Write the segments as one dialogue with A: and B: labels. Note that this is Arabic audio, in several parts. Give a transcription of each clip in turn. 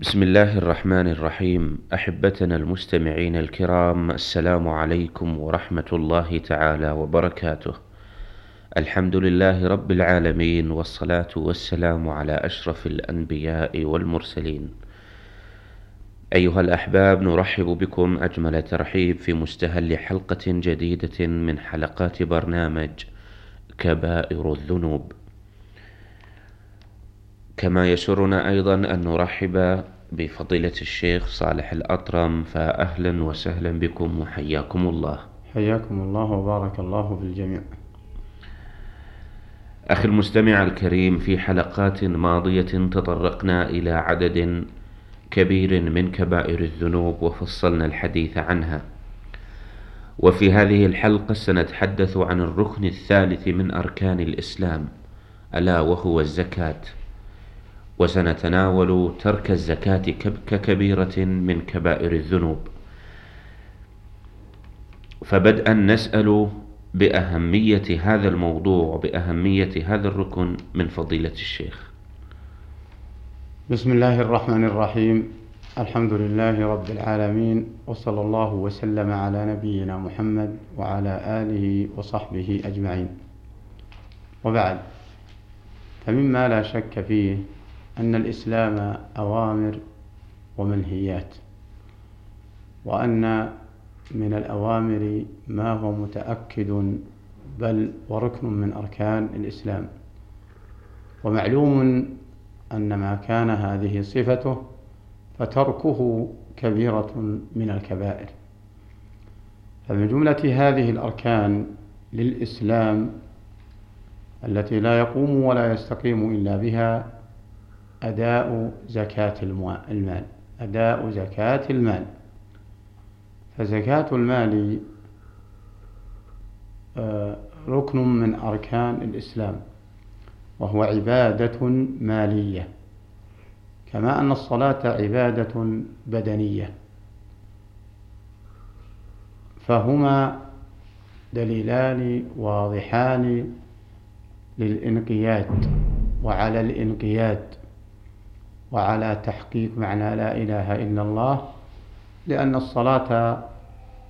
A: بسم الله الرحمن الرحيم. أحبتنا المستمعين الكرام السلام عليكم ورحمة الله تعالى وبركاته. الحمد لله رب العالمين والصلاة والسلام على أشرف الأنبياء والمرسلين. أيها الأحباب نرحب بكم أجمل ترحيب في مستهل حلقة جديدة من حلقات برنامج كبائر الذنوب. كما يسرنا أيضا أن نرحب بفضيلة الشيخ صالح الأطرم فأهلا وسهلا بكم وحياكم الله.
B: حياكم الله وبارك الله في الجميع.
A: أخي المستمع الكريم في حلقات ماضية تطرقنا إلى عدد كبير من كبائر الذنوب وفصلنا الحديث عنها. وفي هذه الحلقة سنتحدث عن الركن الثالث من أركان الإسلام ألا وهو الزكاة. وسنتناول ترك الزكاة ككبيرة من كبائر الذنوب. فبدءا نسأل بأهمية هذا الموضوع وبأهمية هذا الركن من فضيلة الشيخ.
B: بسم الله الرحمن الرحيم. الحمد لله رب العالمين وصلى الله وسلم على نبينا محمد وعلى آله وصحبه أجمعين. وبعد فمما لا شك فيه أن الإسلام أوامر ومنهيات وأن من الأوامر ما هو متأكد بل وركن من أركان الإسلام. ومعلوم أن ما كان هذه صفته فتركه كبيرة من الكبائر. فمن جملة هذه الأركان للإسلام التي لا يقوم ولا يستقيم إلا بها أداء زكاة المال. أداء زكاة المال. فزكاة المال آه، ركن من أركان الإسلام وهو عبادة مالية. كما أن الصلاة عبادة بدنية. فهما دليلان واضحان للإنقياد وعلى الإنقياد وعلى تحقيق معنى لا إله إلا الله لأن الصلاة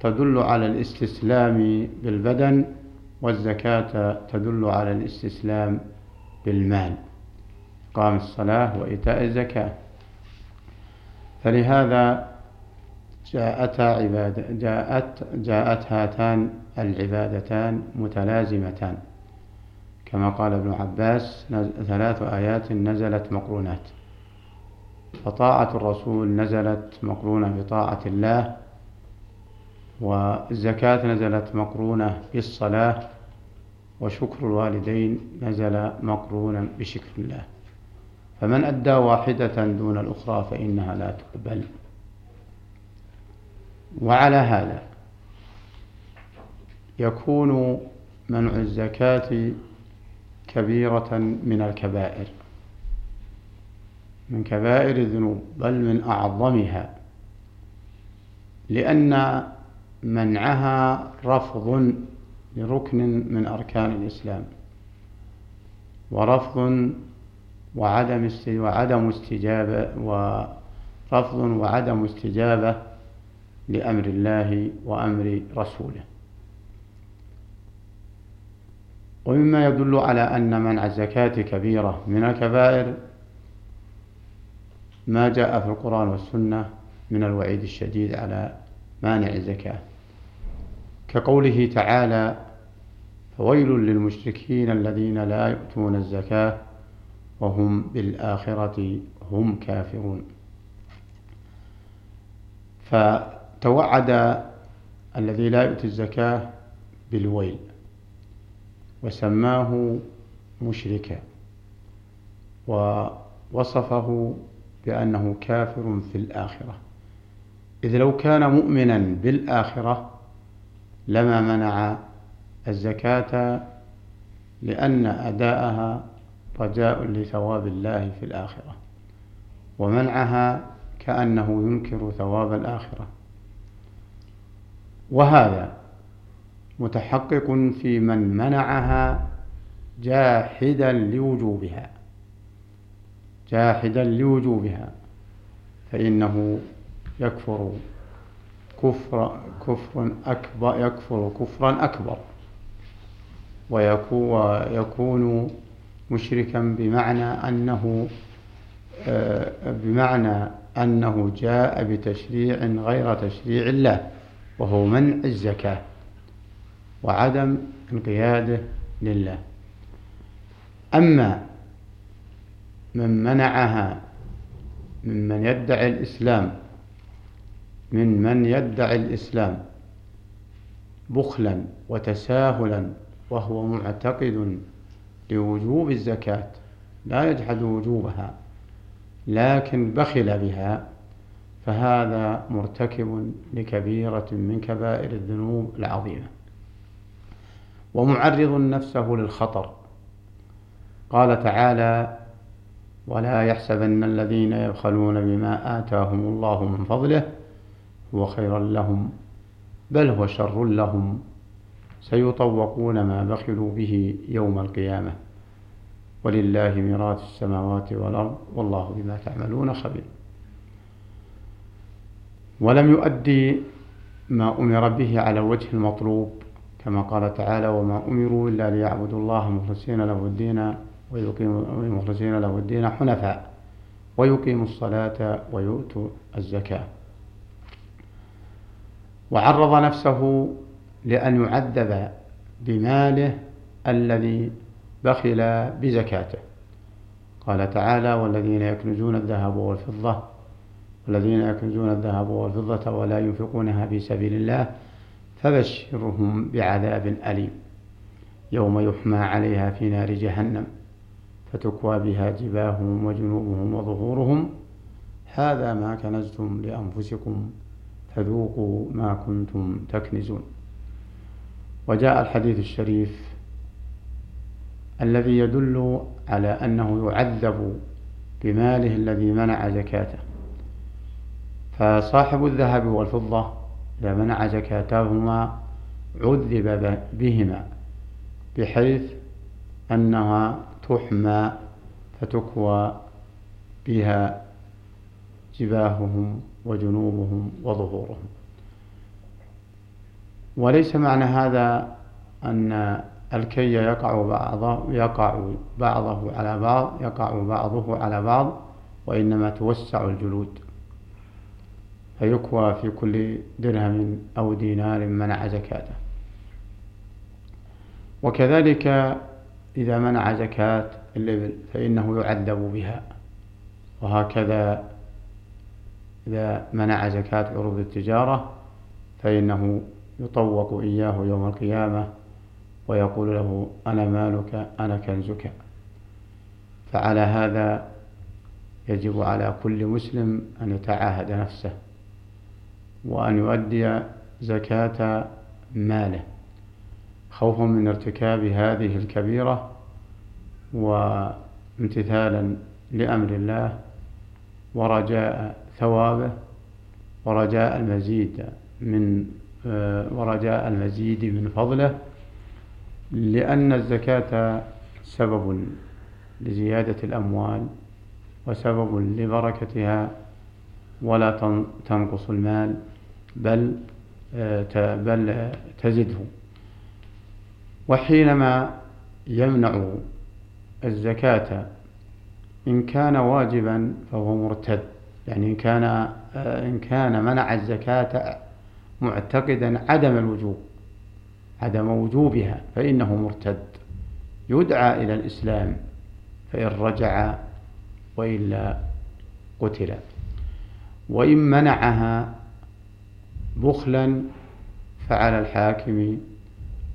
B: تدل على الاستسلام بالبدن والزكاة تدل على الاستسلام بالمال. إقام الصلاة وإيتاء الزكاة. فلهذا جاءتا عبادة جاءت جاءت هاتان العبادتان متلازمتان. كما قال ابن عباس ثلاث آيات نزلت مقرونات. فطاعة الرسول نزلت مقرونة بطاعة الله والزكاة نزلت مقرونة بالصلاة وشكر الوالدين نزل مقرونا بشكر الله. فمن أدى واحدة دون الأخرى فإنها لا تقبل. وعلى هذا يكون منع الزكاة كبيرة من الكبائر. من كبائر الذنوب بل من أعظمها لأن منعها رفض لركن من أركان الإسلام ورفض وعدم وعدم استجابة ورفض وعدم استجابة لأمر الله وأمر رسوله. ومما يدل على أن منع الزكاة كبيرة من الكبائر ما جاء في القرآن والسنة من الوعيد الشديد على مانع الزكاة. كقوله تعالى فويل للمشركين الذين لا يؤتون الزكاة وهم بالآخرة هم كافرون. فتوعد الذي لا يؤتي الزكاة بالويل وسماه مشركا ووصفه بأنه كافر في الآخرة. إذ لو كان مؤمنا بالآخرة لما منع الزكاة لأن أداءها رجاء لثواب الله في الآخرة ومنعها كأنه ينكر ثواب الآخرة. وهذا متحقق في من منعها جاحدا لوجوبها. جاحدا لوجوبها فإنه يكفر كفر كفر أكبر يكفر كفرا أكبر ويكون مشركا بمعنى أنه آه، بمعنى أنه جاء بتشريع غير تشريع الله وهو منع الزكاة وعدم القيادة لله. أما من منعها ممن يدعي الإسلام من من يدعي الإسلام بخلا وتساهلا وهو معتقد لوجوب الزكاة. لا يجحد وجوبها لكن بخل بها فهذا مرتكب لكبيرة من كبائر الذنوب العظيمة. ومعرض نفسه للخطر. قال تعالى ولا يحسبن الذين يبخلون بما آتاهم الله من فضله هو خيرا لهم بل هو شر لهم. سيطوقون ما بخلوا به يوم القيامة. ولله ميراث السماوات والأرض والله بما تعملون خبير. ولم يؤدي ما أمر به على وجه المطلوب كما قال تعالى وما أمروا إلا ليعبدوا الله مخلصين له الدين ويقيموا مخلصين له الدين حنفاء ويقيموا الصلاة ويؤتوا الزكاة. وعرض نفسه لأن يعذب بماله الذي بخل بزكاته. قال تعالى والذين يكنزون الذهب والفضة والذين يكنزون الذهب والفضة ولا ينفقونها في سبيل الله فبشرهم بعذاب أليم. يوم يحمى عليها في نار جهنم. فتكوى بها جباههم وجنوبهم وظهورهم. هذا ما كنزتم لأنفسكم فذوقوا ما كنتم تكنزون. وجاء الحديث الشريف الذي يدل على أنه يعذب بماله الذي منع زكاته. فصاحب الذهب والفضة إذا منع زكاتهما عذب بهما بحيث أنها تحمى فتكوى بها جباههم وجنوبهم وظهورهم. وليس معنى هذا أن الكي يقع بعضه يقع بعضه على بعض يقع بعضه على بعض وإنما توسع الجلود. فيكوى في كل درهم أو دينار منع زكاته. وكذلك إذا منع زكاة الإبل فإنه يعذب بها. وهكذا إذا منع زكاة عروض التجارة فإنه يطوق إياه يوم القيامة ويقول له أنا مالك أنا كنزك. فعلى هذا يجب على كل مسلم أن يتعاهد نفسه وأن يؤدي زكاة ماله. خوفا من ارتكاب هذه الكبيرة وامتثالا لأمر الله ورجاء ثوابه ورجاء المزيد من ورجاء المزيد من فضله لأن الزكاة سبب لزيادة الأموال وسبب لبركتها ولا تنقص المال بل آه، بل تزده. وحينما يمنع الزكاة إن كان واجبا فهو مرتد. يعني إن كان إن كان منع الزكاة معتقدا عدم الوجوب عدم وجوبها فإنه مرتد. يدعى إلى الإسلام فإن رجع وإلا قتل. وإن منعها بخلا فعلى الحاكم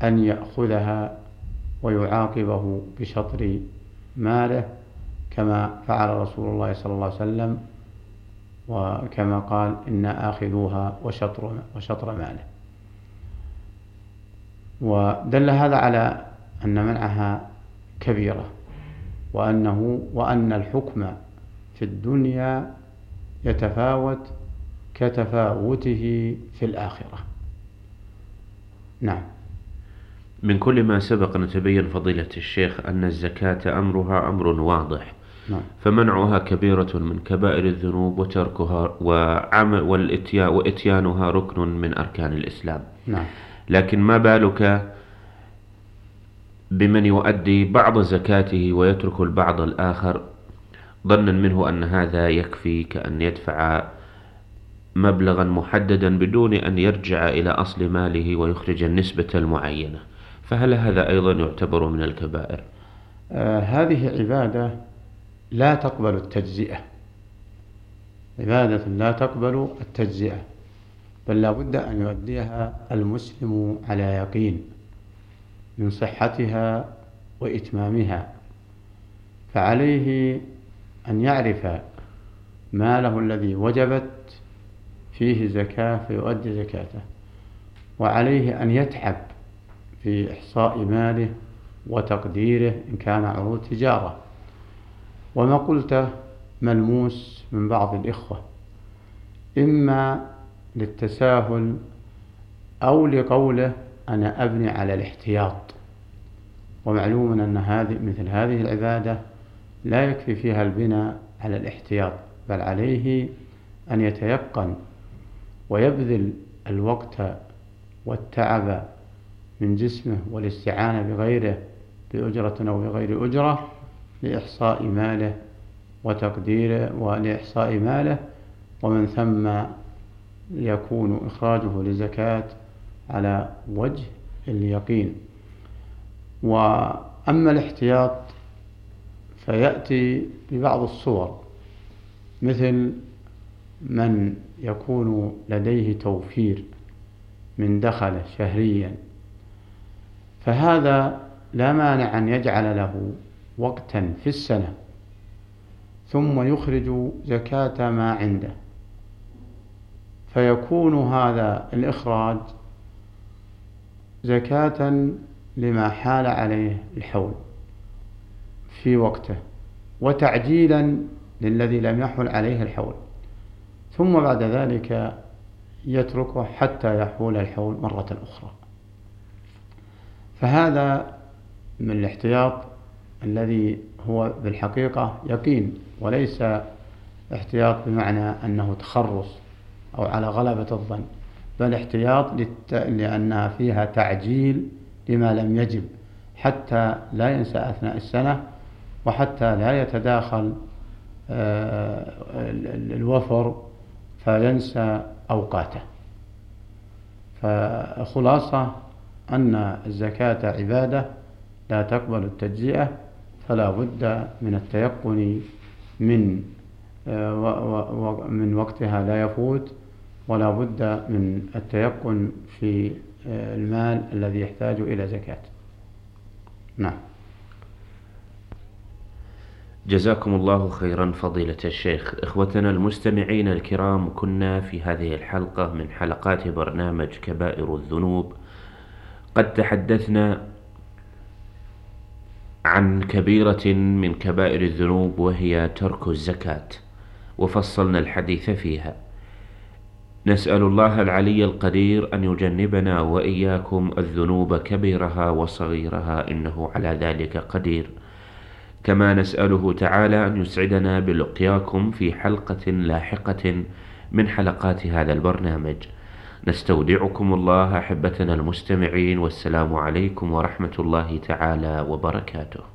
B: أن يأخذها ويعاقبه بشطر ماله كما فعل رسول الله صلى الله عليه وسلم وكما قال إن آخذوها وشطر, وشطر ماله. ودل هذا على أن منعها كبيرة وأنه وأن الحكم في الدنيا يتفاوت كتفاوته في الآخرة. نعم.
A: من كل ما سبق نتبين فضيلة الشيخ أن الزكاة أمرها أمر واضح.
B: نعم.
A: فمنعها كبيرة من كبائر الذنوب وتركها وعمل وإتيانها ركن من أركان الإسلام.
B: نعم.
A: لكن ما بالك بمن يؤدي بعض زكاته ويترك البعض الآخر؟ ظنا منه أن هذا يكفي كأن يدفع مبلغا محددا بدون أن يرجع إلى أصل ماله ويخرج النسبة المعينة. فهل هذا أيضا يعتبر من الكبائر؟
B: آه هذه عبادة لا تقبل التجزئة عبادة لا تقبل التجزئة بل لا بد أن يؤديها المسلم على يقين من صحتها وإتمامها فعليه أن يعرف ماله الذي وجبت فيه زكاة فيؤدي زكاته وعليه أن يتعب في إحصاء ماله وتقديره إن كان عروض تجارة. وما قلته ملموس من بعض الإخوة إما للتساهل أو لقوله أنا أبني على الاحتياط. ومعلوم أن هذه مثل هذه العبادة لا يكفي فيها البناء على الاحتياط بل عليه أن يتيقن ويبذل الوقت والتعب من جسمه والاستعانة بغيره بأجرة أو بغير أجرة لإحصاء ماله وتقديره ولإحصاء ماله. ومن ثم يكون إخراجه لزكاة على وجه اليقين. وأما الاحتياط فيأتي ببعض الصور مثل من يكون لديه توفير من دخله شهريا فهذا لا مانع أن يجعل له وقتا في السنة ثم يخرج زكاة ما عنده. فيكون هذا الإخراج زكاة لما حال عليه الحول في وقته وتعجيلا للذي لم يحول عليه الحول. ثم بعد ذلك يتركه حتى يحول الحول مرة أخرى. فهذا من الاحتياط الذي هو بالحقيقة يقين وليس احتياط بمعنى أنه تخرص أو على غلبة الظن بل احتياط للت... لأنها فيها تعجيل لما لم يجب حتى لا ينسى أثناء السنة وحتى لا يتداخل آه، الوفر فينسى أوقاته. فخلاصة أن الزكاة عبادة لا تقبل التجزئة فلا بد من التيقن من آه، من وقتها لا يفوت ولا بد من التيقن في آه، المال الذي يحتاج إلى زكاة. نعم.
A: جزاكم الله خيرا فضيلة الشيخ. إخوتنا المستمعين الكرام كنا في هذه الحلقة من حلقات برنامج كبائر الذنوب قد تحدثنا عن كبيرة من كبائر الذنوب وهي ترك الزكاة وفصلنا الحديث فيها. نسأل الله العلي القدير أن يجنبنا وإياكم الذنوب كبيرها وصغيرها إنه على ذلك قدير. كما نسأله تعالى أن يسعدنا بلقياكم في حلقة لاحقة من حلقات هذا البرنامج. نستودعكم الله أحبتنا المستمعين والسلام عليكم ورحمة الله تعالى وبركاته.